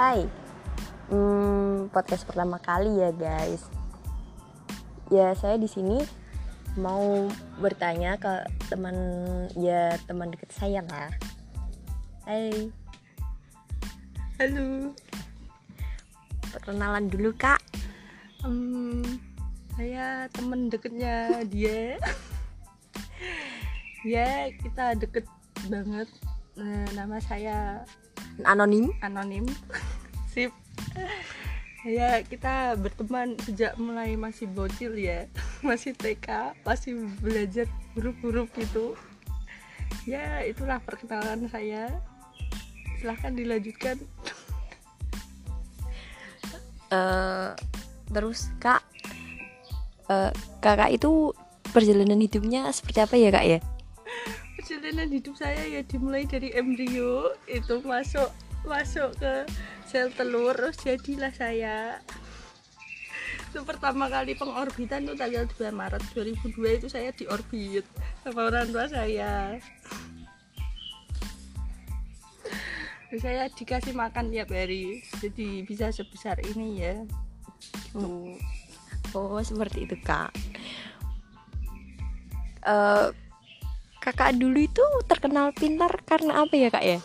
Hai, hmm, podcast pertama kali ya guys. Ya saya di sini mau bertanya ke teman ya teman deket saya lah. Hai, Halo, perkenalan dulu kak. um, saya temen deketnya dia. ya, kita deket banget. Nah, nama saya Anonim. anonim. Sip. Ya, kita berteman sejak mulai masih bocil ya, masih TK, masih belajar huruf-huruf gitu. Ya, itulah perkenalan saya. Silahkan dilanjutkan. Eh, terus kak, eh, kakak itu perjalanan hidupnya seperti apa ya kak ya? perjalanan hidup saya ya dimulai dari embrio itu masuk masuk ke sel telur terus jadilah saya itu pertama kali pengorbitan itu tanggal 2 Maret 2002 itu saya diorbit sama orang tua saya saya dikasih makan tiap hari jadi bisa sebesar ini ya gitu Oh seperti itu kak. Eh, kakak dulu itu terkenal pintar karena apa ya kak ya?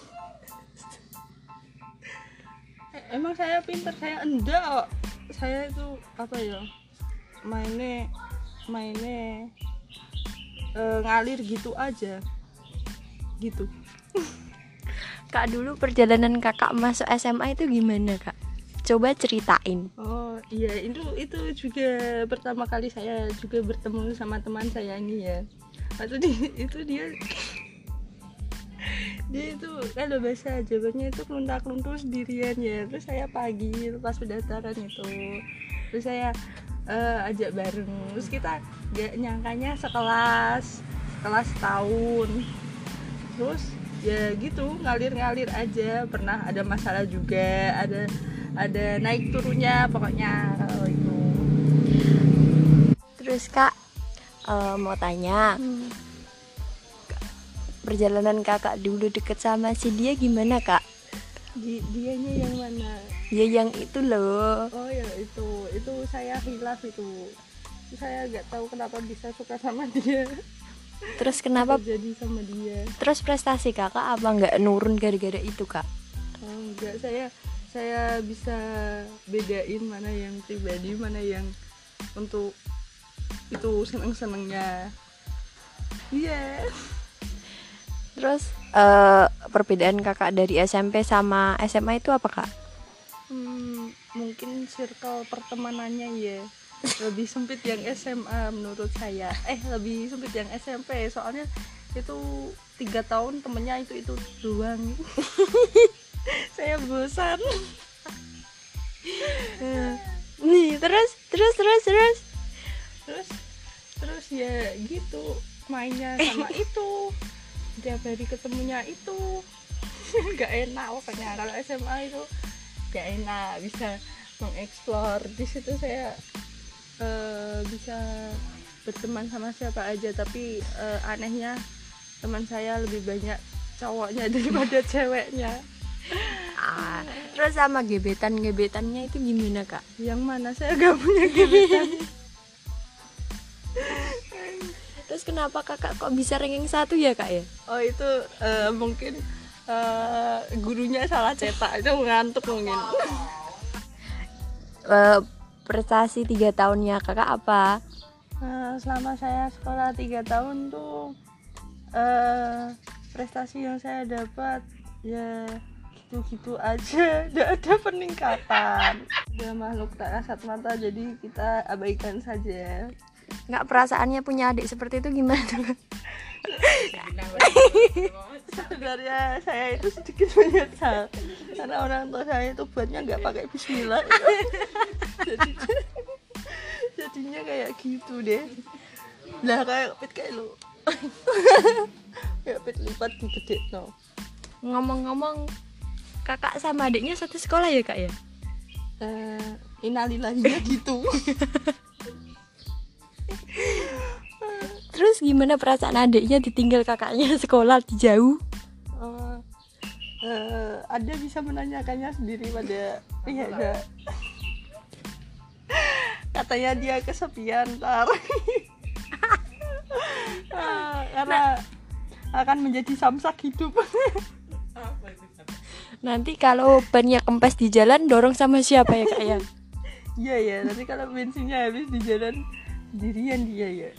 Emang saya pinter saya enggak saya itu apa ya mainnya mainnya eh, ngalir gitu aja gitu Kak dulu perjalanan kakak masuk SMA itu gimana kak? Coba ceritain. oh iya itu itu juga pertama kali saya juga bertemu sama teman saya ini ya waktu di, itu dia dia itu kalau bahasa Jawanya itu kelunta keluntur sendirian ya. Terus saya pagi pas pendaftaran itu. Terus saya eh, ajak bareng. Terus kita gak nyangkanya sekelas sekelas tahun terus ya gitu ngalir-ngalir aja. Pernah ada masalah juga ada ada naik turunnya pokoknya kalau itu Terus kak eh, mau tanya perjalanan kakak dulu deket sama si dia gimana kak? Di, dianya yang mana Ya yang itu loh. oh ya itu itu saya hilaf itu saya nggak tahu kenapa bisa suka sama dia Terus kenapa? jadi sama dia Terus prestasi kakak apa nggak nurun gara-gara itu kak? oh, enggak saya saya bisa bedain mana yang pribadi mana yang untuk itu seneng senengnya iya Terus eh, perbedaan kakak dari SMP sama SMA itu apa kak? Hmm, mungkin circle pertemanannya ya. Lebih sempit yang SMA menurut saya. Eh lebih sempit yang SMP soalnya itu tiga tahun temennya itu itu doang. Saya bosan. Nih terus terus terus terus. terus terus ya gitu mainnya sama itu tiap hari ketemunya itu. Nggak enak pokoknya kalau SMA itu nggak enak bisa mengeksplor. Di situ saya eh, bisa berteman sama siapa aja tapi eh, anehnya teman saya lebih banyak cowoknya daripada ceweknya. Ah, terus sama gebetan gebetannya itu gimana kak? yang mana? Saya gak punya gebetan kenapa kakak kok bisa ranking satu ya kak ya? Oh itu eh, mungkin eh, gurunya salah cetak itu ngantuk mungkin. Eh, prestasi tiga tahunnya kakak apa? Nah, selama saya sekolah tiga tahun tuh eh, prestasi yang saya dapat ya gitu-gitu aja, tidak ada peningkatan. Dia makhluk tak kasat mata jadi kita abaikan saja. Nggak perasaannya punya adik seperti itu gimana? Sebenarnya saya itu sedikit menyesal karena orang tua saya itu buatnya nggak pakai Bismillah. Jadi jadinya kayak gitu deh. Lah kayak pit kayak lu. kayak pit lipat gede no. Ngomong-ngomong, kakak sama adiknya satu sekolah ya kak ya? Eh, innalillahinya gitu. Terus gimana perasaan adiknya ditinggal kakaknya sekolah di jauh? Eh, eh, anda bisa menanyakannya sendiri pada iya ada katanya dia kesepian ntar Ah, karena akan menjadi samsak hidup. Nanti kalau bannya kempes di jalan dorong sama siapa ya kak ya? iya ya nanti kalau bensinnya habis di jalan sendirian dia ya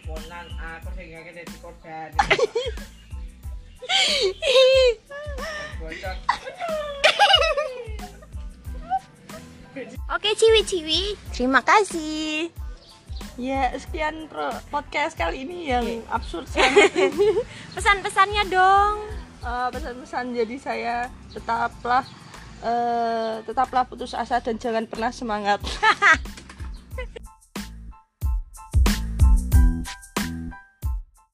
ah ampunan aku sing dadi korban. Oke ciwi-ciwi, terima kasih. ya sekian pro- podcast kali ini yang absurd sangat. Pesan-pesannya dong. Eh, pesan-pesan jadi saya tetaplah eh, tetaplah putus asa dan jangan pernah semangat